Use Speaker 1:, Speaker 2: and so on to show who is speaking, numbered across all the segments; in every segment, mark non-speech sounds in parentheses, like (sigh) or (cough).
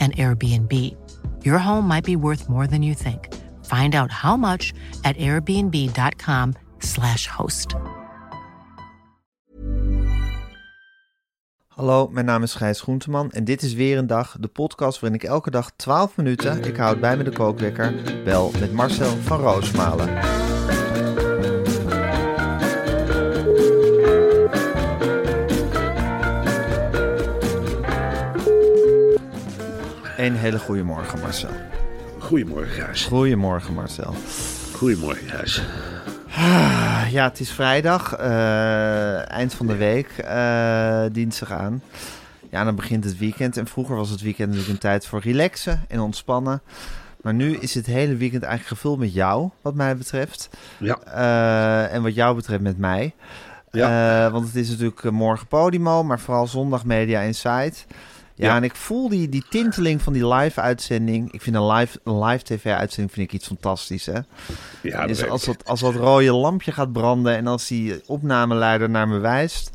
Speaker 1: an Airbnb. Your home might be worth more than you think. Find out how much at airbnb.com/slash host.
Speaker 2: Hallo, mijn naam is Gijs Groenteman en dit is weer een dag, de podcast waarin ik elke dag 12 minuten, ik houd bij me de kookwekker, bel met Marcel van Roosmalen. Een hele goede morgen, Marcel.
Speaker 3: Goedemorgen, Gijs.
Speaker 2: Goedemorgen, Marcel.
Speaker 3: Goedemorgen, Gijs.
Speaker 2: Ah, Ja, het is vrijdag, eh, eind van de week, eh, dinsdag aan. Ja, dan begint het weekend. En vroeger was het weekend natuurlijk een tijd voor relaxen en ontspannen. Maar nu is het hele weekend eigenlijk gevuld met jou, wat mij betreft.
Speaker 3: Ja,
Speaker 2: Eh, en wat jou betreft met mij.
Speaker 3: Ja.
Speaker 2: Want het is natuurlijk morgen Podimo, maar vooral zondag Media Insight. Ja,
Speaker 3: Ja.
Speaker 2: en ik voel die, die tinteling van die live-uitzending. Ik vind een live, een live tv-uitzending vind ik iets fantastisch, hè?
Speaker 3: ja
Speaker 2: Dus als dat, als dat rode lampje gaat branden en als die opnameleider naar me wijst,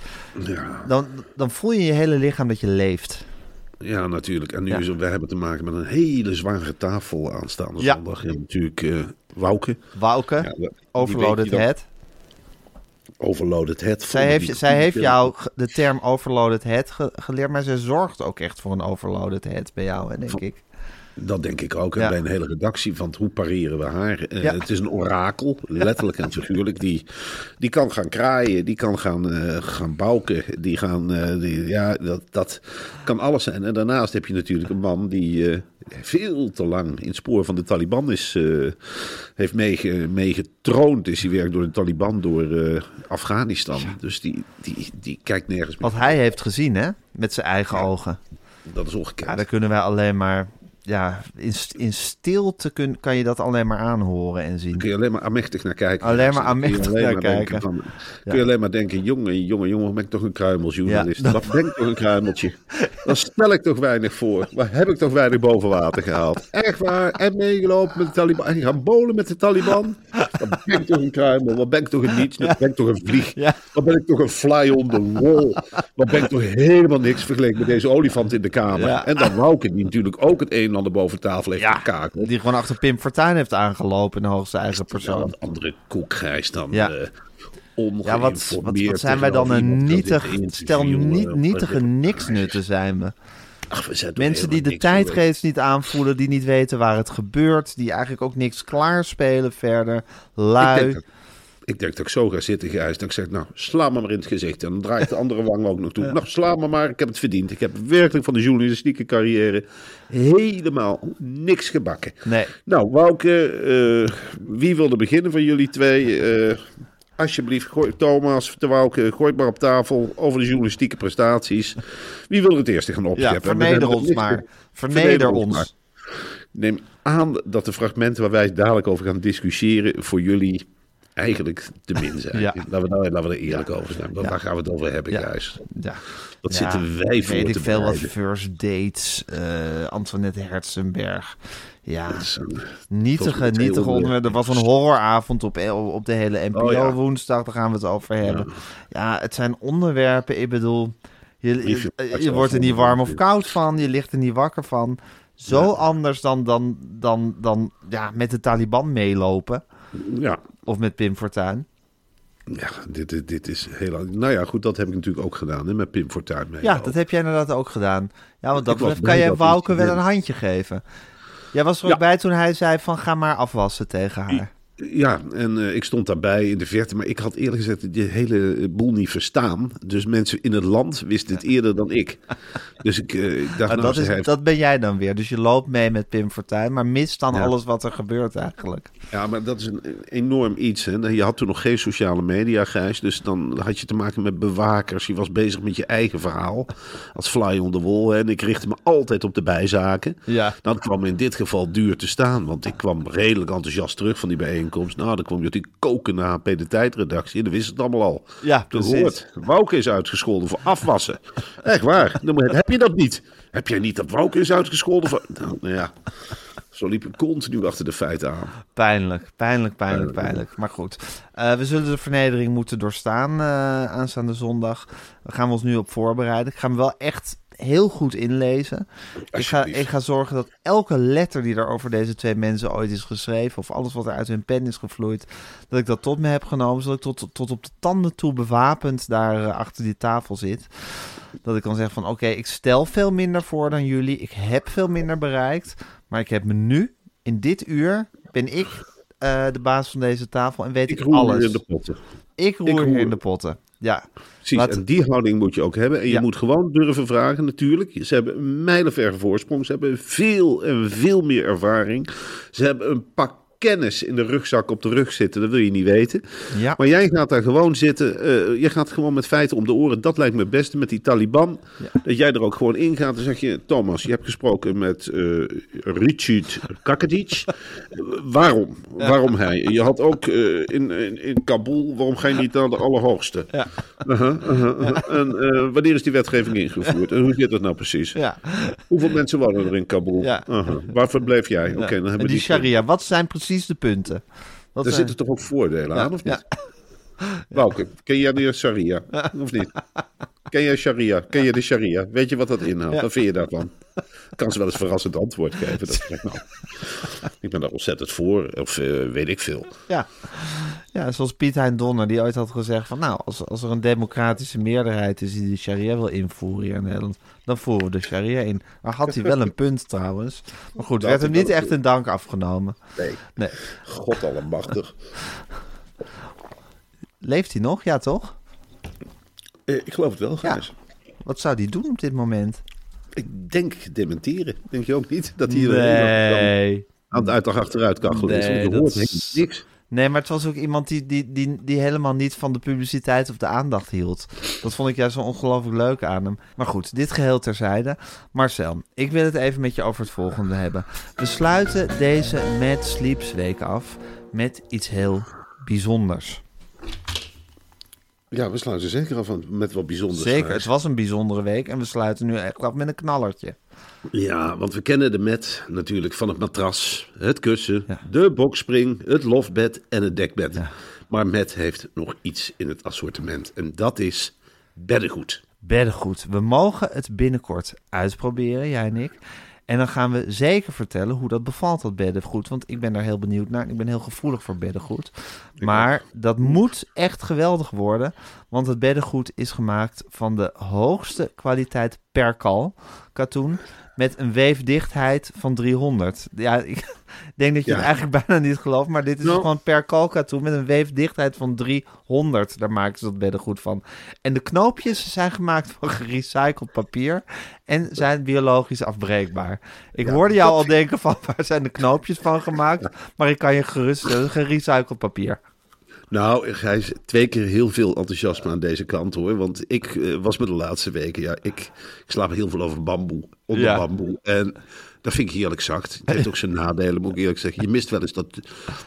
Speaker 3: ja,
Speaker 2: dan, dan voel je je hele lichaam dat je leeft.
Speaker 3: ja, natuurlijk. En nu
Speaker 2: Ja.
Speaker 3: is we hebben te maken met een hele zware tafel aanstaande
Speaker 2: Ja.
Speaker 3: zondag. En natuurlijk Wouke.
Speaker 2: Wauke,
Speaker 3: Ja, we- die
Speaker 2: overloaded head.
Speaker 3: Overloaded head.
Speaker 2: Zij heeft,
Speaker 3: Die-
Speaker 2: zij heeft jou de term overloaded head ge- geleerd, maar zij zorgt ook echt voor een overloaded head bij jou, hè, denk ik.
Speaker 3: Dat denk ik ook. En
Speaker 2: Ja.
Speaker 3: bij een hele redactie van hoe pareren we haar. Eh,
Speaker 2: Ja.
Speaker 3: Het is een orakel, letterlijk en figuurlijk. Die, die kan gaan kraaien, die kan gaan, eh, gaan bouken. Die gaan, eh, die, ja, dat, dat kan alles zijn. En daarnaast heb je natuurlijk een man die veel te lang in het spoor van de Taliban is, heeft meege, meegetroond. Is hij werkt door de Taliban, door Afghanistan. Dus die, die, die kijkt nergens meer.
Speaker 2: Wat hij heeft gezien, hè, met zijn eigen ogen.
Speaker 3: Dat is ongekend.
Speaker 2: Ja, daar kunnen wij alleen maar, ja, in, in stilte kun, kan je dat alleen maar aanhoren en zien.
Speaker 3: kun je alleen maar aanmächtig naar kijken.
Speaker 2: Alleen maar
Speaker 3: Dan
Speaker 2: aanmächtig naar
Speaker 3: maar
Speaker 2: kijken.
Speaker 3: Van,
Speaker 2: Ja.
Speaker 3: Kun je alleen maar denken, jongen, jongen, jongen, ben ik toch een kruimeljournalist.
Speaker 2: Ja,
Speaker 3: Wat ben ik toch een kruimeltje. Dan stel ik toch weinig voor. Waar heb ik toch weinig boven water gehaald. Echt waar. En meegelopen met de Taliban. En gaan bolen met de Taliban. Dan ben ik toch een kruimel. Wat ben ik toch een niets. Wat ben ik toch een vlieg. Wat ben ik toch een fly on the wall. Wat ben ik toch helemaal niks vergeleken met deze olifant in de kamer. En dan Wouke, die natuurlijk ook het een en ander boven tafel heeft
Speaker 2: Ja,
Speaker 3: gekakeld.
Speaker 2: die gewoon achter Pim Fortuyn heeft aangelopen in de hoogste eigen persoon.
Speaker 3: een andere koekgrijs dan
Speaker 2: Ja.
Speaker 3: eh
Speaker 2: Ja, wat, wat, zijn wij dan een nietig, stel niet, nietige niksnutten zijn we.
Speaker 3: Ach, we zijn
Speaker 2: Mensen die de tijdgeest niet aanvoelen, die niet weten waar het gebeurt, die eigenlijk ook niks klaarspelen verder,
Speaker 3: Ik
Speaker 2: lui.
Speaker 3: denk, dat, ik denk dat ik zo ga zitten, Gijs. Dat ik zeg, nou, sla me maar in het gezicht. En dan draai ik de andere wang ook nog toe. Nou, sla me maar, ik heb het verdiend. Ik heb werkelijk van de journalistieke carrière helemaal niks gebakken.
Speaker 2: Nee,
Speaker 3: Nou, Wouke, eh, wie wilde beginnen van jullie twee? Eh, alsjeblieft, gooi, Thomas, de Wouke, gooi maar op tafel over de journalistieke prestaties. Wie wil er het eerste gaan
Speaker 2: ja,
Speaker 3: opscheppen? We
Speaker 2: verneder ons maar. Verneder
Speaker 3: ons. Neem aan dat de fragmenten waar wij dadelijk over gaan discussiëren voor jullie eigenlijk te min zijn. (laughs)
Speaker 2: Ja.
Speaker 3: Laten, we nou, laten we er eerlijk over zijn.
Speaker 2: Ja.
Speaker 3: Daar gaan we het over hebben. Gijs.
Speaker 2: Ja.
Speaker 3: Wat zitten wij voor
Speaker 2: Weet ik veel wat first dates, eh Antoinette Herzenberg. Ja,
Speaker 3: een-
Speaker 2: nietige, nietige
Speaker 3: twee
Speaker 2: onderwerpen. Er was een horroravond op, op de hele NPO
Speaker 3: Oh,
Speaker 2: woensdag, daar gaan we het over hebben. Ja, het zijn onderwerpen, ik bedoel, je,
Speaker 3: is
Speaker 2: wordt er niet warm of koud van, je ligt er niet wakker van. Zo anders dan, dan, dan, dan ja, met de Taliban meelopen.
Speaker 3: Ja,
Speaker 2: Of met Pim Fortuyn.
Speaker 3: Ja, dit, dit, dit is heel. Nou ja, goed, dat heb ik natuurlijk ook gedaan hè, met Pim Fortuyn mee.
Speaker 2: Ja, dat heb jij inderdaad ook gedaan. Ja, want dat betreft kan jij Wouke wel een handje geven. Jij was er ook
Speaker 3: Ja.
Speaker 2: bij toen hij zei van ga maar afwassen tegen haar.
Speaker 3: Ja, en eh, ik stond daarbij in de verte, maar ik had eerlijk gezegd die hele boel niet verstaan. Dus mensen in het land wisten het eerder dan ik. Dus ik, eh, ik dacht, nou,
Speaker 2: dat, is,
Speaker 3: heeft-
Speaker 2: dat ben jij dan weer. Dus je loopt mee met Pim Fortuyn, maar mist dan
Speaker 3: Ja.
Speaker 2: alles wat er gebeurt eigenlijk.
Speaker 3: Ja, maar dat is een enorm iets. Hè. Je had toen nog geen sociale media, Gijs. Dus dan had je te maken met bewakers. Je was bezig met je eigen verhaal. Als fly on the wall. Hè. En ik richtte me altijd op de bijzaken.
Speaker 2: Ja.
Speaker 3: Nou, dat kwam in dit geval duur te staan. Want ik kwam redelijk enthousiast terug van die bijeenkomst. Nou, dan kwam je natuurlijk koken naar HP De Tijdredactie. En dan wist het allemaal al.
Speaker 2: Ja,
Speaker 3: Toen
Speaker 2: precies.
Speaker 3: hoort, Wouke is uitgescholden voor afwassen. (laughs) Echt waar. Dan moet- heb je dat niet? Heb jij niet dat Wouke is uitgescholden voor... Nou, nou ja, zo liep ik continu achter de feiten aan.
Speaker 2: Pijnlijk, pijnlijk, pijnlijk, pijnlijk. Maar goed, eh, we zullen de vernedering moeten doorstaan eh, aanstaande zondag. Daar gaan we ons nu op voorbereiden. Ik ga me wel echt heel goed inlezen. Ik ga, ik ga zorgen dat elke letter die er over deze twee mensen ooit is geschreven... of alles wat er uit hun pen is gevloeid... dat ik dat tot me heb genomen... zodat ik tot, tot op de tanden toe bewapend daar eh, achter die tafel zit. Dat ik kan zeggen van oké, ik stel veel minder voor dan jullie. Ik heb veel minder bereikt. Maar ik heb me nu, in dit uur, ben ik eh, de baas van deze tafel en weet ik,
Speaker 3: Ik roer
Speaker 2: alles.
Speaker 3: in de potten.
Speaker 2: Ik roer
Speaker 3: ik
Speaker 2: hier
Speaker 3: roer.
Speaker 2: in de potten. Ja,
Speaker 3: Precies,
Speaker 2: Laat-
Speaker 3: en die houding moet je ook hebben. En je
Speaker 2: Ja.
Speaker 3: moet gewoon durven vragen natuurlijk. Ze hebben een mijlenverre voorsprong. Ze hebben veel en veel meer ervaring. Ze hebben een pak kennis in de rugzak op de rug zitten. Dat wil je niet weten.
Speaker 2: ja.
Speaker 3: Maar jij gaat daar gewoon zitten. eh, je gaat gewoon met feiten om de oren. Dat lijkt me het beste met die Taliban. Dat jij er ook gewoon in gaat. Dan zeg je, Thomas, je hebt gesproken met eh Richard Kakadic. (laughs) Waarom? Waarom hij? Je had ook eh, in, in, in Kabul, waarom ga je niet naar de allerhoogste?
Speaker 2: Ja.
Speaker 3: En wanneer is die wetgeving ingevoerd? En hoe zit dat nou precies?
Speaker 2: ja.
Speaker 3: Hoeveel mensen wonen er in Kabul? Uh-huh. Waar verbleef jij? Oké, dan hebben
Speaker 2: en die sharia, wat zijn precies de punten?
Speaker 3: Daar
Speaker 2: zijn-
Speaker 3: zitten toch ook voordelen aan, of niet? Wauke, ken jij de sharia? Of niet? Ken jij sharia? Ken je de sharia? Weet je wat dat inhoudt? Wat vind je daarvan? Ik kan ze wel eens verrassend antwoord geven. Dat ik, nou, (laughs) ik ben daar ontzettend voor, of eh, weet ik veel.
Speaker 2: Ja. ja, zoals Piet Hein Donner, die ooit had gezegd van... nou, als, als er een democratische meerderheid is die de sharia wil invoeren hier in Nederland... dan voeren we de sharia in. Maar had hij wel een punt trouwens. Maar goed,
Speaker 3: Dat
Speaker 2: werd hem niet
Speaker 3: een
Speaker 2: echt in dank afgenomen.
Speaker 3: Nee,
Speaker 2: Nee.
Speaker 3: God allemachtig.
Speaker 2: Leeft hij nog? Ja, toch?
Speaker 3: Eh, ik geloof het wel, Gijs.
Speaker 2: Wat zou die doen op dit moment?
Speaker 3: Ik denk dementeren. Denk je ook niet? Dat hij er
Speaker 2: Nee.
Speaker 3: aan het uitdag achteruit is.
Speaker 2: Nee,
Speaker 3: je hoort
Speaker 2: is-
Speaker 3: niks.
Speaker 2: Nee, maar het was ook iemand die, die, die, die helemaal niet van de publiciteit of de aandacht hield. Dat vond ik juist zo ongelooflijk leuk aan hem. Maar goed, dit geheel terzijde. Marcel, ik wil het even met je over het volgende hebben. We sluiten deze Mad Sleeps week af met iets heel bijzonders.
Speaker 3: Ja, we sluiten zeker af met wat bijzonders.
Speaker 2: Zeker, het was een bijzondere week en we sluiten nu echt af met een knallertje.
Speaker 3: Ja, want we kennen de met natuurlijk van het matras, het kussen,
Speaker 2: Ja.
Speaker 3: de bokspring, het loftbed en het dekbed. Maar met heeft nog iets in het assortiment en dat is beddengoed.
Speaker 2: Beddengoed. We mogen het binnenkort uitproberen, jij en ik. En dan gaan we zeker vertellen hoe dat bevalt, dat beddengoed. Want ik ben daar heel benieuwd naar. Ik ben heel gevoelig voor beddengoed. Maar dat moet echt geweldig worden. Want het beddengoed is gemaakt van de hoogste kwaliteit perkal katoen. Met een weefdichtheid van 300. Ja, (laughs) ik denk dat je
Speaker 3: Ja.
Speaker 2: het eigenlijk bijna niet gelooft. Maar dit is
Speaker 3: Nou.
Speaker 2: gewoon perkal katoen met een weefdichtheid van 300. Daar maken ze dat beddengoed van. En de knoopjes zijn gemaakt van gerecycled papier. En zijn biologisch afbreekbaar. Ik hoorde jou al denken van (laughs) waar zijn de knoopjes van gemaakt. Maar ik kan je geruststellen, gerecycled papier.
Speaker 3: Nou, Gijs, twee keer heel veel enthousiasme aan deze kant hoor. Want ik eh, was me de laatste weken, ja, ik, ik slaap heel veel over bamboe, onder
Speaker 2: Ja.
Speaker 3: bamboe. En dat vind ik heerlijk zacht. Het heeft ook zijn nadelen, moet ik eerlijk zeggen. Je mist wel eens dat,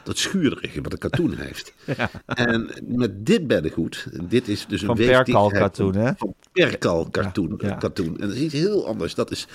Speaker 3: dat schuurderige wat een katoen heeft. (laughs) En met dit beddengoed, dit is dus een
Speaker 2: Van perkalkatoen,
Speaker 3: van-
Speaker 2: hè?
Speaker 3: Van perkalkatoen.
Speaker 2: Ja, ja.
Speaker 3: Katoen. En dat is iets heel anders. Dat is,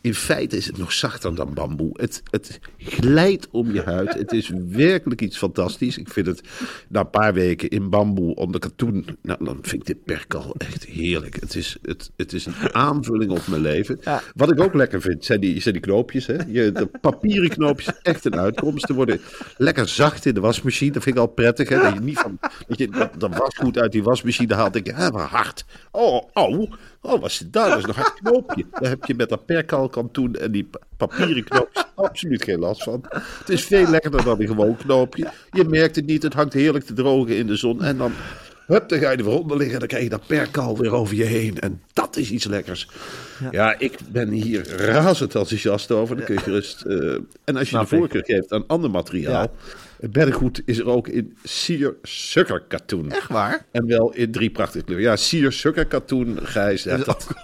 Speaker 3: in feite is het nog zachter dan bamboe. Het, het glijdt om je huid. Het is werkelijk iets fantastisch. Ik vind het na een paar weken in bamboe onder katoen, nou, dan vind ik dit perkal echt heerlijk. Het is, het, het is een aanvulling op mijn leven.
Speaker 2: Ja.
Speaker 3: Wat Wat ik ook lekker vind, zijn die, zijn die knoopjes. Hè? Je, de papieren knoopjes, echt een uitkomst. Ze worden lekker zacht in de wasmachine. Dat vind ik al prettig. Hè? Dat je niet van, dat je dat, dat wasgoed uit die wasmachine haalt. Denk je, hè, wat hard. Oh, oh, oh, wat zit daar? Dat is nog een knoopje. Daar heb je met dat perkalkantoen en die pa- papieren knoopjes absoluut geen last van. Het is veel lekkerder dan een gewoon knoopje. Je merkt het niet, het hangt heerlijk te drogen in de zon. En dan, hup, dan ga je ervoor onder liggen. Dan krijg je dat perkal weer over je heen. En dat is iets lekkers. Ja, ik ben hier razend enthousiast over. Dan kun je gerust... en als je de voorkeur geeft aan ander materiaal... Beddengoed is er ook in sier sukker katoen.
Speaker 2: Echt waar?
Speaker 3: En wel in drie prachtige kleuren. Ja, sier sukker katoen, Gijs. Ja,
Speaker 2: Dat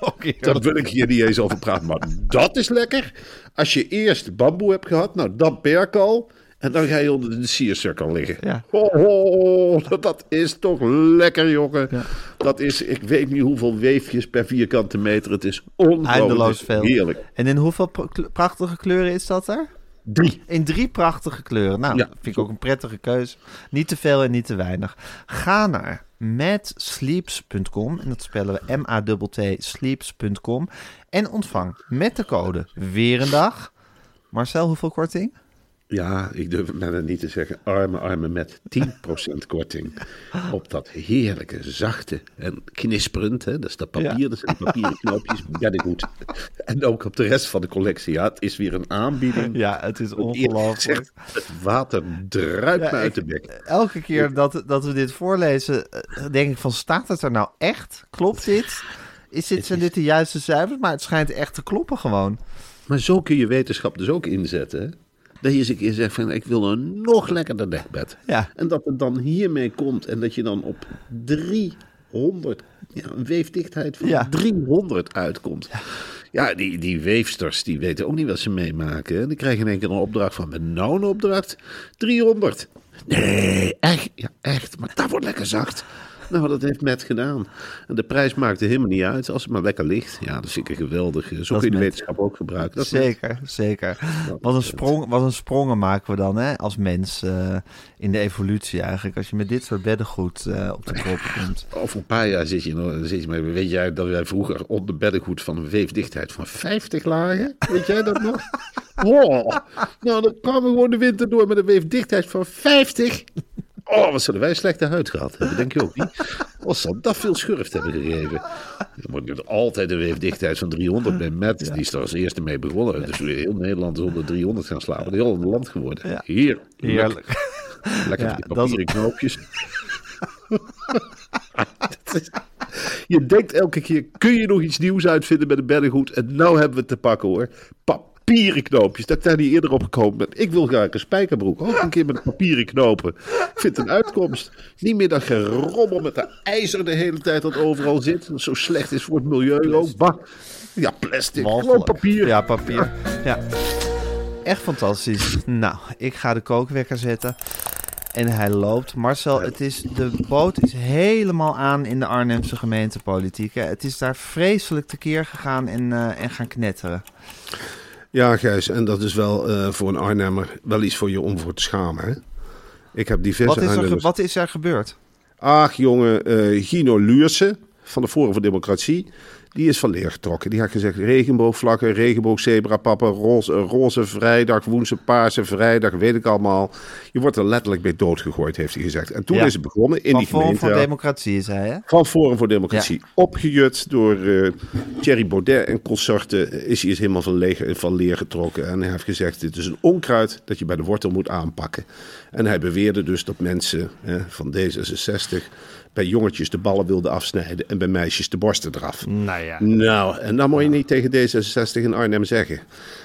Speaker 3: daar wil ik hier niet eens over praten. Maar dat is lekker. Als je eerst bamboe hebt gehad, nou dan perkal. En dan ga je onder de siersukker liggen.
Speaker 2: Ja.
Speaker 3: Oh, oh, dat- dat is toch lekker, jongen. Dat is, ik weet niet hoeveel weefjes per vierkante meter. Het is ongelooflijk
Speaker 2: veel.
Speaker 3: heerlijk.
Speaker 2: En in hoeveel prachtige kleuren is dat er?
Speaker 3: Drie.
Speaker 2: In drie prachtige kleuren. Nou,
Speaker 3: Ja.
Speaker 2: vind ik ook een prettige keus. Niet te veel en niet te weinig. Ga naar matsleeps.com en dat spellen we M-A-T-T sleeps.com en ontvang met de code weer een dag. Marcel, hoeveel korting?
Speaker 3: Ja, ik durf het bijna niet te zeggen. Arme, arme met 10% (laughs) korting. Op dat heerlijke, zachte en knisperend. Hè? Dat is dat papier,
Speaker 2: Ja.
Speaker 3: dat zijn papieren knoopjes. Beddengoed. (laughs) En ook op de rest van de collectie. Ja, het is weer een aanbieding.
Speaker 2: Ja, het is ongelooflijk.
Speaker 3: Het water druipt
Speaker 2: Ja,
Speaker 3: me uit de bek.
Speaker 2: Elke keer dat, dat we dit voorlezen, eh, denk ik van, staat het er nou echt? Klopt dit? Is dit, zijn dit de juiste cijfers? Maar het schijnt echt te kloppen gewoon.
Speaker 3: Maar zo kun je wetenschap dus ook inzetten. Hè? Dat je eens een keer zegt van ik wil een nog lekkerder dekbed.
Speaker 2: Ja.
Speaker 3: En dat het dan hiermee komt en dat je dan op 300, ja, een weefdichtheid van
Speaker 2: Ja.
Speaker 3: 300 uitkomt. Ja, die, die weefsters die weten ook niet wat ze meemaken. Die krijgen in één keer een opdracht van met nou een opdracht 300. Nee, echt, ja, echt. Maar dat wordt lekker zacht. Nou, dat heeft Matt gedaan. En de prijs maakt er helemaal niet uit als het maar lekker ligt. Ja, dat ik een geweldig. Zo
Speaker 2: is
Speaker 3: kun je de wetenschap ook gebruiken. Dat is.
Speaker 2: Zeker, zeker. Wat een, sprong, wat een sprongen maken we dan hè, als mens eh, in de evolutie eigenlijk. Als je met dit soort beddengoed eh, op de proppen komt.
Speaker 3: Over een paar jaar zit je, nog, zit je maar weet jij dat wij vroeger onder beddengoed van een weefdichtheid van 50 lagen? Weet jij dat nog? (laughs) Oh, nou, dan kwamen we gewoon de winter door met een weefdichtheid van 50. Oh, wat zullen wij slechte huid gehad hebben, denk je ook niet? Wat zal dat veel schurft hebben gegeven? Er wordt nu altijd een weefdichtheid van 300 bij Matt. Die is er als eerste mee begonnen. Dus weer heel Nederland is onder 300 gaan slapen. Heel een land geworden.
Speaker 2: Ja.
Speaker 3: Heerlijk.
Speaker 2: Heerlijk.
Speaker 3: Lekker
Speaker 2: Ja,
Speaker 3: met die
Speaker 2: dat
Speaker 3: papieren knoopjes. Is- (laughs) je denkt elke keer, kun je nog iets nieuws uitvinden met een beddengoed? En nou hebben we het te pakken hoor. Papieren knoopjes, dat ik daar niet eerder op gekomen ben. Ik wil graag een spijkerbroek, ook een keer met papieren knopen. Ik vind het een uitkomst. Niet meer dat gerommel met dat ijzer de hele tijd dat overal zit. Dat zo slecht is voor het milieu ook. Bah. Ja, plastic, gewoon papier.
Speaker 2: Ja, papier. Ja. Echt fantastisch. Nou, ik ga de kookwekker zetten. En hij loopt. Marcel, het is, de boot is helemaal aan in de Arnhemse gemeentepolitiek. hè. Het is daar vreselijk tekeer gegaan en, eh, en gaan knetteren.
Speaker 3: Ja, Gijs, en dat is wel eh, voor een Arnhemmer wel iets voor je om voor te schamen. Hè? Ik heb diverse
Speaker 2: Wat is, er, wat is er gebeurd?
Speaker 3: Ach, jongen, eh, Gino Luursen van de Forum voor Democratie. Die is van leer getrokken. Die had gezegd: regenboogvlakken, regenboogzebrapappen, roze, roze vrijdag, woensdag, paarse vrijdag, weet ik allemaal. Je wordt er letterlijk mee doodgegooid, heeft hij gezegd. En toen
Speaker 2: Ja.
Speaker 3: is het begonnen in
Speaker 2: Van
Speaker 3: die
Speaker 2: Forum voor
Speaker 3: gemeente.
Speaker 2: Democratie is hij, hè?
Speaker 3: Van Forum voor Democratie. Opgejut door eh, Thierry Baudet en consorten is hij eens helemaal van, leeg, van leer getrokken. En hij heeft gezegd, dit is een onkruid dat je bij de wortel moet aanpakken. En hij beweerde dus dat mensen van D66 bij jongetjes de ballen wilden afsnijden en bij meisjes de borsten eraf.
Speaker 2: Nou ja.
Speaker 3: Nou, en dat moet je niet tegen D66 in Arnhem zeggen.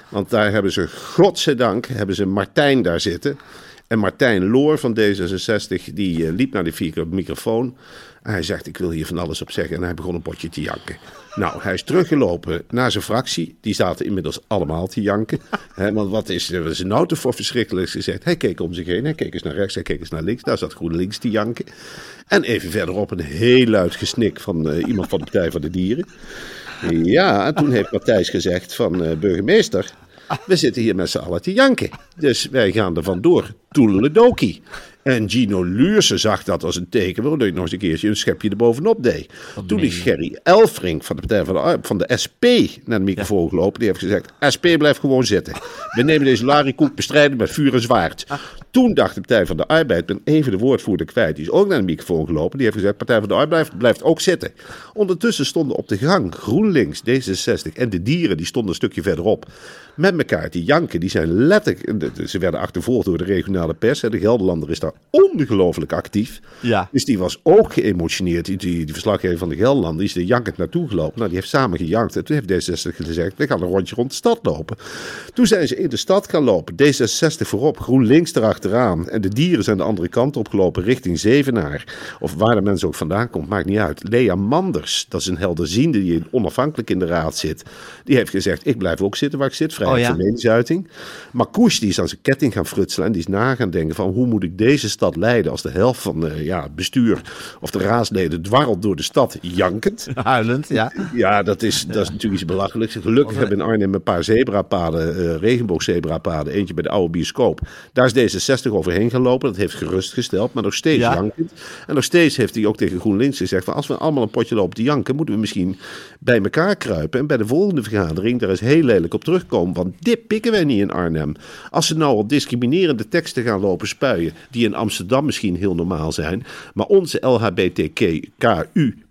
Speaker 3: Want daar hebben ze, godzijdank, hebben ze Martijn daar zitten. En Martijn Loor van D66, die eh, liep naar de microfoon. Hij zegt, ik wil hier van alles op zeggen. En hij begon een potje te janken. Nou, hij is teruggelopen naar zijn fractie. Die zaten inmiddels allemaal te janken. (laughs) Want wat is, er nou te voor verschrikkelijks gezegd? Hij keek om zich heen, hij keek eens naar rechts, hij keek eens naar links. Daar zat GroenLinks te janken. En even verderop een heel luid gesnik van eh, iemand van de Partij van de Dieren. Ja, en toen heeft Matthijs gezegd van eh, burgemeester, we zitten hier met z'n allen te janken. Dus wij gaan er vandoor. Toedeledokie. En Gino Luurse zag dat als een teken waardoor je nog eens een keertje een schepje erbovenop deed. Toen is Gerry Elfrink van de Partij van de, van de SP naar de microfoon gelopen. Die heeft gezegd, SP blijft gewoon zitten. We nemen deze larikoek bestrijden met vuur en zwaard. Toen dacht de Partij van de Arbeid, ik ben even de woordvoerder kwijt, die is ook naar de microfoon gelopen. Die heeft gezegd, Partij van de Arbeid blijft, blijft ook zitten. Ondertussen stonden op de gang GroenLinks, D66 en de dieren, die stonden een stukje verderop. Met elkaar te janken. Die zijn letterlijk, ze werden achtervolgd door de regionale pers. De Gelderlander is daar ongelooflijk actief.
Speaker 2: Ja.
Speaker 3: Dus die was ook geëmotioneerd. Die, die, die verslaggever van de Gelderland, die is er jankend naartoe gelopen. Nou, die heeft samen gejankt. En toen heeft D66 gezegd, we gaan een rondje rond de stad lopen. Toen zijn ze in de stad gaan lopen. D66 voorop, GroenLinks erachteraan. En de dieren zijn de andere kant opgelopen richting Zevenaar. Of waar de mensen ook vandaan komt, maakt niet uit. Lea Manders, dat is een helderziende die onafhankelijk in de raad zit. Die heeft gezegd, ik blijf ook zitten waar ik zit. Vrijheid
Speaker 2: Oh ja?
Speaker 3: van meningsuiting. Maar Koes, die is aan zijn ketting gaan frutselen. En die is na gaan denken van, hoe moet ik deze stad leiden als de helft van eh, ja, het bestuur of de raadsleden dwarrelt door de stad jankend.
Speaker 2: Huilend, ja.
Speaker 3: Ja, dat is, dat is natuurlijk iets belachelijks. Gelukkig hebben we in Arnhem een paar zebrapaden, eh regenboogzebrapaden. Eentje bij de oude bioscoop. Daar is D66 overheen gelopen. Dat heeft gerustgesteld, maar nog steeds
Speaker 2: Ja.
Speaker 3: jankend. En nog steeds heeft hij ook tegen GroenLinks gezegd... Van als we allemaal een potje lopen te janken... moeten we misschien bij elkaar kruipen... en bij de volgende vergadering daar eens heel lelijk op terugkomen. Want dit pikken wij niet in Arnhem. Als ze nou al discriminerende teksten gaan lopen spuien... die in Amsterdam misschien heel normaal zijn... maar onze LHBTQ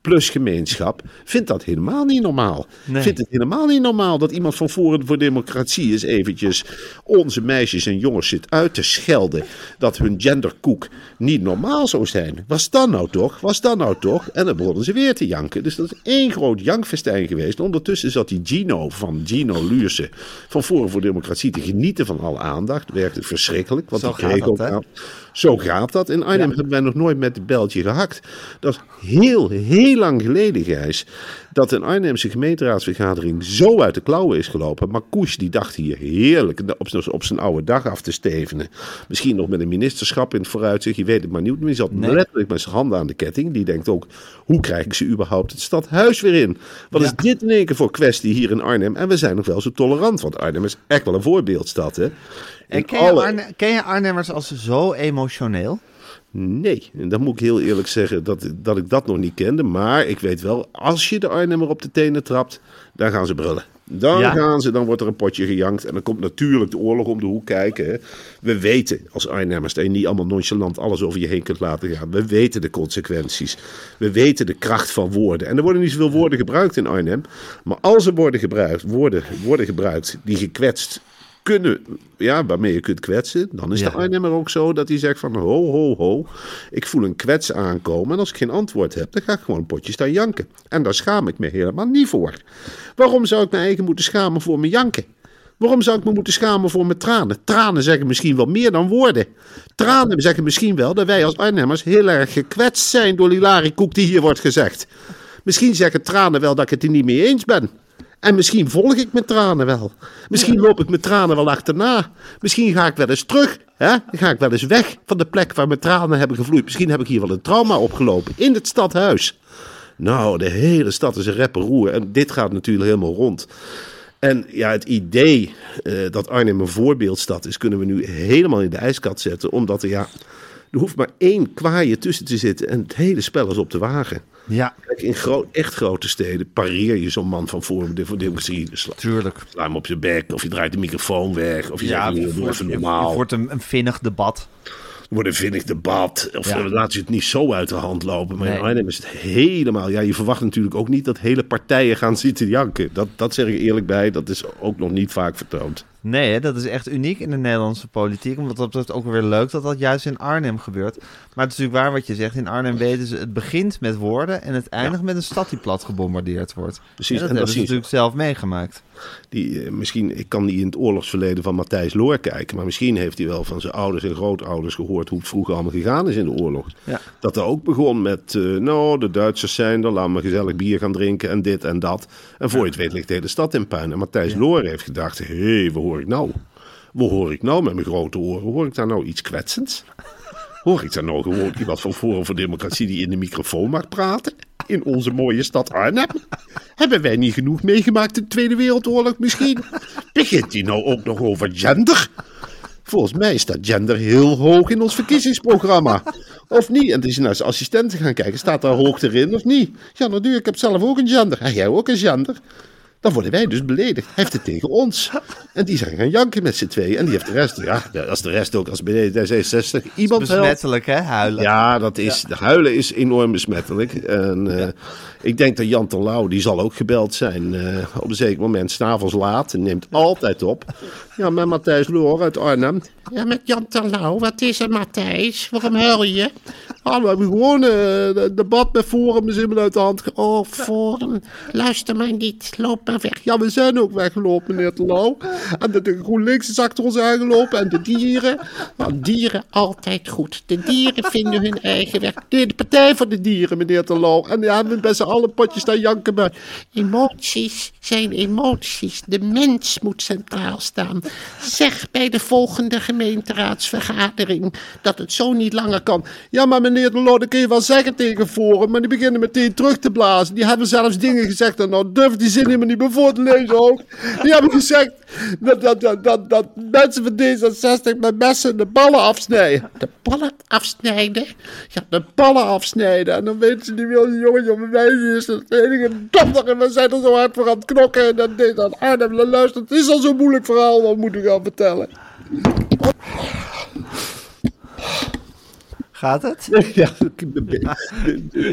Speaker 3: plus gemeenschap vindt dat helemaal niet normaal.
Speaker 2: Nee.
Speaker 3: Vindt het helemaal niet normaal dat iemand van Forum voor Democratie eens eventjes onze meisjes en jongens zit uit te schelden dat hun genderkoek niet normaal zou zijn. Was dat nou toch? Was dat nou toch? En dan begonnen ze weer te janken. Dus dat is één groot jankfestijn geweest. Ondertussen zat die Gino van Gino Luurse van Forum voor Democratie te genieten van alle aandacht. Werkte verschrikkelijk. Want
Speaker 2: Zo
Speaker 3: die
Speaker 2: gaat
Speaker 3: kreeg
Speaker 2: dat,
Speaker 3: ook aan. Zo gaat dat. In Arnhem hebben wij nog nooit met het beltje gehakt. Dat is heel, heel lang geleden, Gijs. Dat een Arnhemse gemeenteraadsvergadering zo uit de klauwen is gelopen. Maar Koes die dacht hier heerlijk op, zijn- op zijn oude dag af te stevenen. Misschien nog met een ministerschap in het vooruitzicht. Je weet het maar niet. Maar die zat
Speaker 2: Nee.
Speaker 3: letterlijk met zijn handen aan de ketting. Die denkt ook, hoe krijg ik ze überhaupt het stadhuis weer in? Wat
Speaker 2: Ja.
Speaker 3: is dit in één keer voor kwestie hier in Arnhem? En we zijn nog wel zo tolerant. Want Arnhem is echt wel een voorbeeldstad, hè?
Speaker 2: En ken je, ken je Arnhemmers als zo emotioneel?
Speaker 3: Nee, en dan moet ik heel eerlijk zeggen dat, dat ik dat nog niet kende. Maar ik weet wel, als je de Arnhemmer op de tenen trapt, dan gaan ze brullen. Dan
Speaker 2: Ja.
Speaker 3: gaan ze, dan wordt er een potje gejankt. En dan komt natuurlijk de oorlog om de hoek kijken. Hè. We weten als Arnhemmers dat je niet allemaal nonchalant alles over je heen kunt laten gaan. We weten de consequenties. We weten de kracht van woorden. En er worden niet zoveel woorden gebruikt in Arnhem. Maar als er worden gebruikt, woorden worden gebruikt die gekwetst kunnen, ja, waarmee je kunt kwetsen, dan is
Speaker 2: Ja.
Speaker 3: de Arnhemmer ook zo dat hij zegt van ho, ho, ho, ik voel een kwets aankomen en als ik geen antwoord heb, dan ga ik gewoon een potje staan janken. En daar schaam ik me helemaal niet voor. Waarom zou ik me eigen moeten schamen voor mijn janken? Waarom zou ik me moeten schamen voor mijn tranen? Tranen zeggen misschien wel meer dan woorden. Tranen zeggen misschien wel dat wij als Arnhemmers heel erg gekwetst zijn door die larikoek die hier wordt gezegd. Misschien zeggen tranen wel dat ik het er niet mee eens ben. En misschien volg ik mijn tranen wel. Misschien loop ik mijn tranen wel achterna. Misschien ga ik wel eens terug. Hè? Ga ik wel eens weg van de plek waar mijn tranen hebben gevloeid. Misschien heb ik hier wel een trauma opgelopen in het stadhuis. Nou, de hele stad is een rapperoer. En dit gaat natuurlijk helemaal rond. En ja, het idee eh, dat Arnhem een voorbeeldstad is, kunnen we nu helemaal in de ijskat zetten. Omdat er ja, er hoeft maar één kwaaie tussen te zitten en het hele spel is op de wagen.
Speaker 2: Ja,
Speaker 3: Kijk, in gro- echt grote steden pareer je zo'n man van Forum voor Democratie. Sla,
Speaker 2: tuurlijk.
Speaker 3: sla hem op je bek, of je draait de microfoon weg, of je
Speaker 2: Ja,
Speaker 3: zegt,
Speaker 2: het
Speaker 3: doe
Speaker 2: wordt,
Speaker 3: even
Speaker 2: het
Speaker 3: normaal.
Speaker 2: wordt een, een vinnig debat.
Speaker 3: wordt een vinnig debat. Of
Speaker 2: Ja.
Speaker 3: eh, laat je het niet zo uit de hand lopen. Maar
Speaker 2: Nee.
Speaker 3: in Arnhem is het helemaal... Ja, je verwacht natuurlijk ook niet dat hele partijen gaan zitten janken. Dat, dat zeg ik eerlijk bij. Dat is ook nog niet vaak vertoond.
Speaker 2: Nee, hè, dat is echt uniek in de Nederlandse politiek. Omdat dat betreft ook weer leuk dat dat juist in Arnhem gebeurt. Maar het is natuurlijk waar wat je zegt. In Arnhem weten ze, het begint met woorden en het eindigt met een stad die plat gebombardeerd wordt.
Speaker 3: Precies,
Speaker 2: En dat
Speaker 3: en dat
Speaker 2: hebben ze
Speaker 3: zien ze.
Speaker 2: natuurlijk zelf meegemaakt.
Speaker 3: Die, eh, misschien, ik kan niet in het oorlogsverleden van Matthijs Loor kijken. Maar misschien heeft hij wel van zijn ouders en grootouders gehoord hoe het vroeger allemaal gegaan is in de oorlog.
Speaker 2: Ja.
Speaker 3: Dat er ook begon met, eh, nou, de Duitsers zijn er, laten we gezellig bier gaan drinken en dit en dat. En voor je het weet ligt de hele stad in puin. En Matthijs Loor heeft gedacht, hé, hey, wat hoor ik nou? Wat hoor ik nou met mijn grote oren? Hoor ik daar nou iets kwetsends? Hoor ik daar nou gewoon iemand van Forum voor Democratie die in de microfoon mag praten? In onze mooie stad Arnhem? Hebben wij niet genoeg meegemaakt in de Tweede Wereldoorlog misschien? Begint hij nou ook nog over gender? volgens mij staat gender heel hoog in ons verkiezingsprogramma. Of niet? En toen is naar zijn assistenten gaan kijken. Staat daar hoog erin of niet? Ja, natuurlijk. Ik heb zelf ook een gender. En jij ook een gender. Dan worden wij dus beledigd. Hij heeft het tegen ons. En die zijn gaan janken met z'n tweeën. En die heeft de rest, ja, als de rest ook als bij D66 iemand helpt.
Speaker 2: Besmettelijk, hè, huilen.
Speaker 3: Ja, dat is, de huilen is enorm besmettelijk. En eh, ik denk dat Jan Terlouw, die zal ook gebeld zijn eh, op een zeker moment, s'avonds laat. En neemt altijd op. Ja, met Matthijs Loor uit Arnhem. Ja, met Jan Terlouw. Wat is er, Matthijs? Waarom huil je? Ah, we hebben gewoon eh, een debat met Forum is helemaal uit de hand. Oh, Forum. Luister maar niet. Loop weg. Ja, we zijn ook weggelopen, meneer Terlouw. En de, de GroenLinks is achter ons aangelopen. En de dieren. Nou, dieren altijd goed. De dieren vinden hun eigen weg. De Partij voor de Dieren, meneer Terlouw. En ja, we best alle potjes staan janken. Maar emoties zijn emoties. De mens moet centraal staan. Zeg bij de volgende gemeenteraadsvergadering dat het zo niet langer kan. Ja, maar meneer Terlouw, dat kun je wel zeggen tegen Forum. Maar die beginnen meteen terug te blazen. Die hebben zelfs dingen gezegd. En nou durf die zin helemaal niet meer voor lezen ook. Die hebben gezegd dat, dat, dat, dat, dat mensen van D66 met messen de ballen afsnijden. De ballen afsnijden? Ja, de ballen afsnijden. En dan weten ze niet wel, die jongen, meisje is het enige donder. En we zijn er zo hard voor aan het knokken. En dan deed dan Arnhem, dan luistert. Het is al zo'n moeilijk verhaal, wat moet ik gaan vertellen?
Speaker 2: Gaat het? (laughs)
Speaker 3: Ja, (laughs)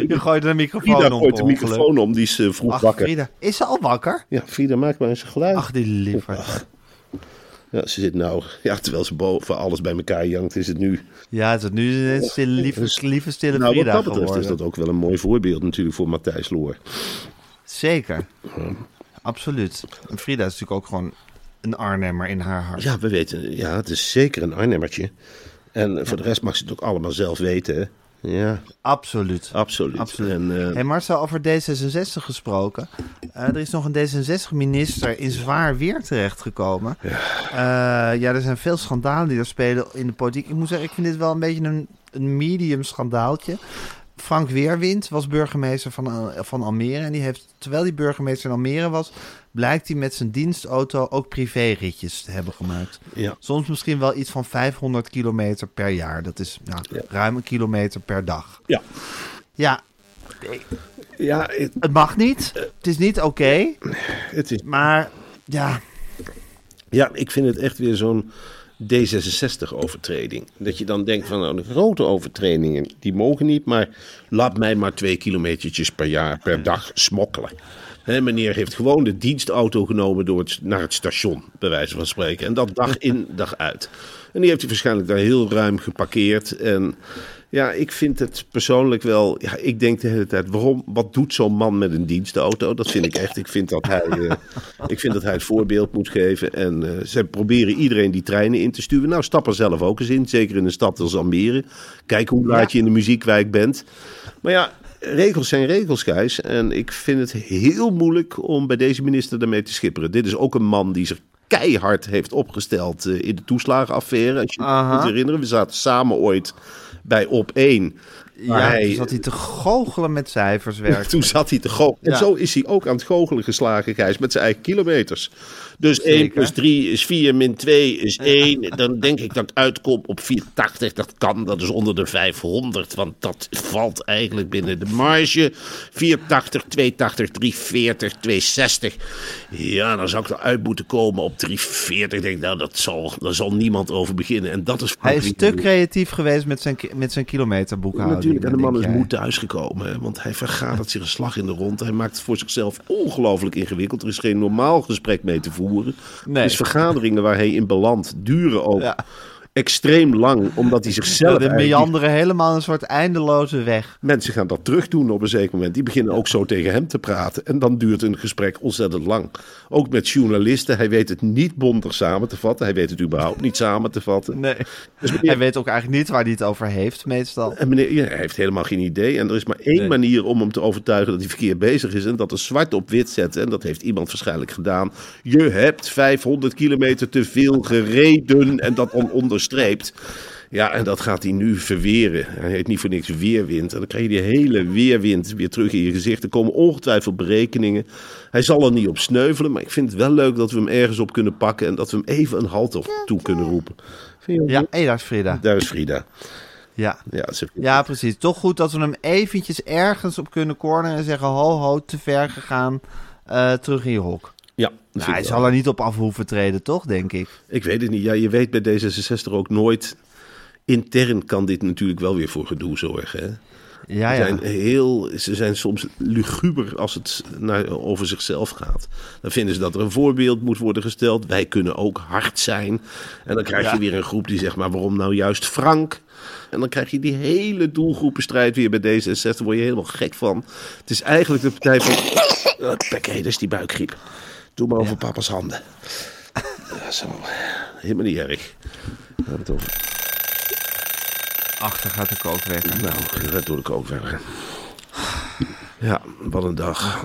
Speaker 2: Je gooit de microfoon
Speaker 3: Frida
Speaker 2: om.
Speaker 3: gooit de microfoon om, die is eh, vroeg
Speaker 2: Ach,
Speaker 3: wakker.
Speaker 2: Frida. Is ze al wakker?
Speaker 3: Ja, Frida, maak maar eens een geluid.
Speaker 2: Ach, die lieverd.
Speaker 3: Ja, ze zit nou, ja, terwijl ze boven alles bij elkaar jankt, is het nu.
Speaker 2: Ja, het is nu een stille, lieve, lieve stille
Speaker 3: Nou, wat dat betreft is dat ook wel een mooi voorbeeld natuurlijk voor Matthijs Loor.
Speaker 2: Zeker. Absoluut. En Frida is natuurlijk ook gewoon een Arnhemmer in haar hart.
Speaker 3: Ja, we weten, ja, het is zeker een Arnhemmertje. En voor de rest mag ze het ook allemaal zelf weten. hè. Ja,
Speaker 2: Absoluut.
Speaker 3: absoluut.
Speaker 2: Absoluut.
Speaker 3: En, eh,
Speaker 2: Hey Marcel, over D66 gesproken. Eh, er is nog een D66-minister in zwaar weer terechtgekomen. Ja. ja, er zijn veel schandalen die er spelen in de politiek. Ik moet zeggen, ik vind dit wel een beetje een, een medium schandaaltje. Frank Weerwind was burgemeester van, van Almere. En die heeft, terwijl hij burgemeester in Almere was, blijkt hij met zijn dienstauto ook privéritjes te hebben gemaakt.
Speaker 3: ja.
Speaker 2: Soms misschien wel iets van 500 kilometer per jaar. Dat is nou,
Speaker 3: Ja.
Speaker 2: ruim een kilometer per dag.
Speaker 3: Ja.
Speaker 2: Ja,
Speaker 3: Ja, het,
Speaker 2: het mag niet. Het is niet oké.
Speaker 3: het is,
Speaker 2: maar ja,
Speaker 3: ja, ik vind het echt weer zo'n D66-overtreding. Dat je dan denkt van, nou, de grote overtredingen, die mogen niet, maar laat mij maar twee kilometertjes per jaar, per dag smokkelen. Hè, meneer heeft gewoon de dienstauto genomen door het, naar het station, bij wijze van spreken. En dat dag (laughs) in, dag uit. En die heeft hij waarschijnlijk daar heel ruim geparkeerd. En ja, ik vind het persoonlijk wel. Ja, ik denk de hele tijd: waarom? Wat doet zo'n man met een dienstauto? Dat vind ik echt. Ik vind dat hij, eh, (laughs) ik vind dat hij het voorbeeld moet geven. En eh, ze proberen iedereen die treinen in te sturen. Nou, stap er zelf ook eens in. Zeker in een stad als Almere. Kijk hoe laat je in de muziekwijk bent. Maar ja. Regels zijn regels, Gijs. En ik vind het heel moeilijk om bij deze minister daarmee te schipperen. Dit is ook een man die zich keihard heeft opgesteld eh, in de toeslagenaffaire. Als je je moet herinneren, we zaten samen ooit bij Op 1.
Speaker 2: Ja
Speaker 3: hij-
Speaker 2: toen zat hij te goochelen met cijfers werken. (laughs)
Speaker 3: toen zat hij te goochelen. En zo is hij ook aan het goochelen geslagen, Gijs, met zijn eigen kilometers. Dus 1
Speaker 2: Zeker.
Speaker 3: plus 3 is 4, min 2 is 1. Dan denk ik dat het uitkomt op 480. Dat kan, dat is onder de 500. Want dat valt eigenlijk binnen de marge. 480, 280, 340, 260. Ja, dan zou ik eruit moeten komen op 340. Ik denk, nou, dat zal, daar zal niemand over beginnen. En dat is
Speaker 2: Hij is te creatief geweest met zijn, met zijn kilometerboekhouding.
Speaker 3: Natuurlijk, en de man is
Speaker 2: jij.
Speaker 3: moe thuisgekomen. Want hij vergadert zich een slag in de rond. Hij maakt het voor zichzelf ongelooflijk ingewikkeld. Er is geen normaal gesprek mee te voeren.
Speaker 2: Nee.
Speaker 3: Dus vergaderingen waar hij in belandt duren ook
Speaker 2: Ja.
Speaker 3: Extreem lang. Omdat hij zichzelf...
Speaker 2: de
Speaker 3: eigenlijk-
Speaker 2: meanderen helemaal een soort eindeloze weg.
Speaker 3: Mensen gaan dat terug doen op een zeker moment. Die beginnen ook zo tegen hem te praten. En dan duurt een gesprek ontzettend lang. Ook met journalisten. Hij weet het niet bondig samen te vatten. Hij weet het überhaupt niet samen te vatten.
Speaker 2: Nee.
Speaker 3: Dus meneer-
Speaker 2: Hij weet ook eigenlijk niet waar hij het over heeft, meestal.
Speaker 3: En meneer, ja, hij heeft helemaal geen idee. En er is maar één
Speaker 2: Nee.
Speaker 3: manier om hem te overtuigen dat hij verkeerd bezig is. En dat is zwart op wit zetten. En dat heeft iemand waarschijnlijk gedaan. Je hebt 500 kilometer te veel gereden. En dat dan onderstreept. Ja, en dat gaat hij nu verweren. Hij heet niet voor niks weerwind. En dan krijg je die hele weerwind weer terug in je gezicht. Er komen ongetwijfeld berekeningen. Hij zal er niet op sneuvelen, maar ik vind het wel leuk dat we hem ergens op kunnen pakken. En dat we hem even een halt op toe kunnen roepen.
Speaker 2: Ja, hé, daar is Frida.
Speaker 3: Daar is Frida.
Speaker 2: Ja.
Speaker 3: Ja,
Speaker 2: ja, precies. Toch goed dat we hem eventjes ergens op kunnen corneren en zeggen... ho, ho, te ver gegaan, eh, terug in je hok.
Speaker 3: Ja
Speaker 2: Nou, hij zal er niet op af hoeven treden, toch, denk ik?
Speaker 3: Ik weet het niet. Ja, je weet bij D66 ook nooit. Intern kan dit natuurlijk wel weer voor gedoe zorgen. Hè?
Speaker 2: Ja,
Speaker 3: Ze
Speaker 2: ja.
Speaker 3: zijn heel, ze zijn soms luguber als het naar, over zichzelf gaat. Dan vinden ze dat er een voorbeeld moet worden gesteld. Wij kunnen ook hard zijn. En dan krijg je
Speaker 2: Ja.
Speaker 3: weer een groep die zegt, maar waarom nou juist Frank? En dan krijg je die hele doelgroepenstrijd weer bij D66. Daar word je helemaal gek van. Het is eigenlijk de partij van... (coughs) Pek, hé, dat is die buikgriep. Doe maar over papa's handen. Ja, zo. Helemaal niet erg. We hebben het over...
Speaker 2: Achter gaat de kook weg.
Speaker 3: Nou, dat doe ik ook weer. Ja, wat een dag.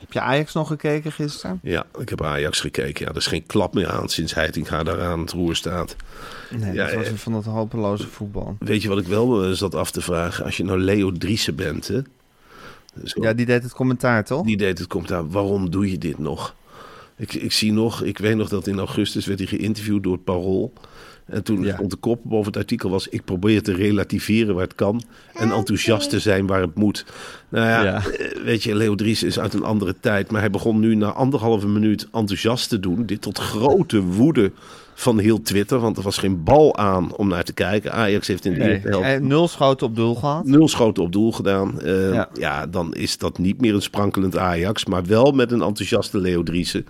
Speaker 2: Heb je Ajax nog gekeken gisteren?
Speaker 3: Ja, ik heb Ajax gekeken. Ja, er is geen klap meer aan sinds Heitinga daar aan het roer staat.
Speaker 2: Nee,
Speaker 3: Ja,
Speaker 2: dat was
Speaker 3: eh,
Speaker 2: weer van dat hopeloze voetbal.
Speaker 3: Weet je wat ik wel eh, zat af te vragen? Als je nou Leo Driessen bent, hè?
Speaker 2: Ja, die deed het commentaar, toch?
Speaker 3: die deed het commentaar. Waarom doe je dit nog? Ik, ik zie nog, ik weet nog dat in augustus werd hij geïnterviewd door het Parool. En toen
Speaker 2: Ja.
Speaker 3: stond de kop boven het artikel was... ik probeer te relativeren waar het kan... en enthousiast te zijn waar het moet. Nou ja,
Speaker 2: Ja.
Speaker 3: eh, weet je, Leo Dries is uit een andere tijd... maar hij begon nu na anderhalve minuut enthousiast te doen. Dit tot grote woede van heel Twitter... want er was geen bal aan om naar te kijken. Ajax heeft in de
Speaker 2: Nee.
Speaker 3: eerste helft
Speaker 2: Nul schoten op doel gehad.
Speaker 3: nul schoten op doel gedaan. Eh,
Speaker 2: Ja.
Speaker 3: ja. dan is dat niet meer een sprankelend Ajax... maar wel met een enthousiaste Leo Driessen.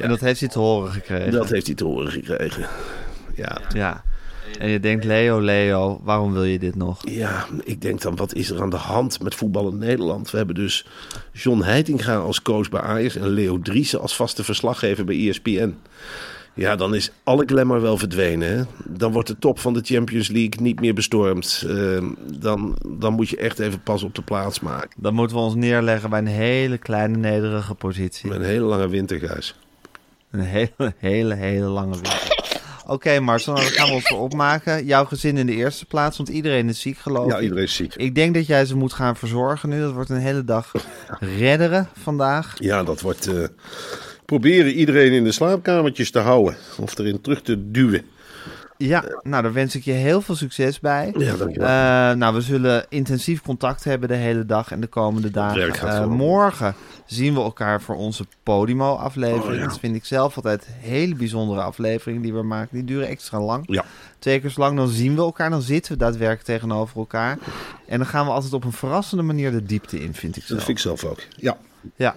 Speaker 2: En dat heeft hij te horen gekregen.
Speaker 3: Dat heeft hij te horen gekregen. Ja,
Speaker 2: Ja. En je denkt, Leo, Leo, waarom wil je dit nog?
Speaker 3: Ja, ik denk dan, wat is er aan de hand met voetbal in Nederland? We hebben dus John Heitinga als coach bij Ajax en Leo Driessen als vaste verslaggever bij ESPN. Ja, dan is alle glamour wel verdwenen. Hè? Dan wordt de top van de Champions League niet meer bestormd. Eh, dan, dan moet je echt even pas op de plaats maken.
Speaker 2: Dan moeten we ons neerleggen bij een hele kleine, nederige positie.
Speaker 3: Met een hele lange winterguis.
Speaker 2: Een hele, hele, hele lange winter. Oké, Marcel, nou, dan gaan we ons erop maken. Jouw gezin in de eerste plaats, want iedereen is ziek, geloof
Speaker 3: Ja,
Speaker 2: ik.
Speaker 3: iedereen is ziek.
Speaker 2: Ik denk dat jij ze moet gaan verzorgen nu. Dat wordt een hele dag redderen vandaag.
Speaker 3: Ja, dat wordt eh, proberen iedereen in de slaapkamertjes te houden. Of erin terug te duwen.
Speaker 2: Ja, nou, daar wens ik je heel veel succes bij.
Speaker 3: Ja, dankjewel.
Speaker 2: Eh, nou, we zullen intensief contact hebben de hele dag en de komende dagen.
Speaker 3: vooral.
Speaker 2: morgen zien we elkaar voor onze Podimo-aflevering.
Speaker 3: Oh, ja.
Speaker 2: Dat vind ik zelf altijd hele bijzondere afleveringen die we maken. Die duren extra lang.
Speaker 3: Ja.
Speaker 2: Twee keer zo lang, dan zien we elkaar. Dan zitten we daadwerkelijk tegenover elkaar. En dan gaan we altijd op een verrassende manier de diepte in, vind ik
Speaker 3: Dat
Speaker 2: zelf.
Speaker 3: vind ik zelf ook. Ja.
Speaker 2: Ja,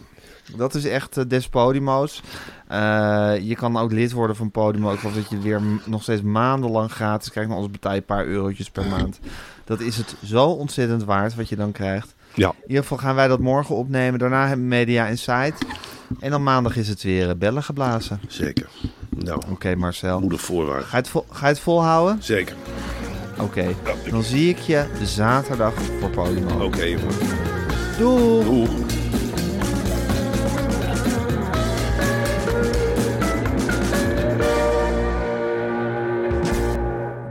Speaker 2: dat is echt eh, des Podimo's. Eh, je kan ook lid worden van Podimo. Ik geloof dat je weer nog steeds maandenlang gratis krijgt. Maar anders betaal je een paar eurotjes per maand. Dat is het zo ontzettend waard wat je dan krijgt.
Speaker 3: Ja.
Speaker 2: In ieder geval gaan wij dat morgen opnemen. Daarna hebben we Media Insight. En dan maandag is het weer eh, bellen geblazen.
Speaker 3: Zeker. Nou,
Speaker 2: Oké Marcel.
Speaker 3: moeder voorwaarts.
Speaker 2: Ga je, het vol, ga je het volhouden?
Speaker 3: Zeker.
Speaker 2: Oké. Dan zie ik je zaterdag voor Podimo.
Speaker 3: Oké, jongen.
Speaker 2: Doei!
Speaker 3: Doeg.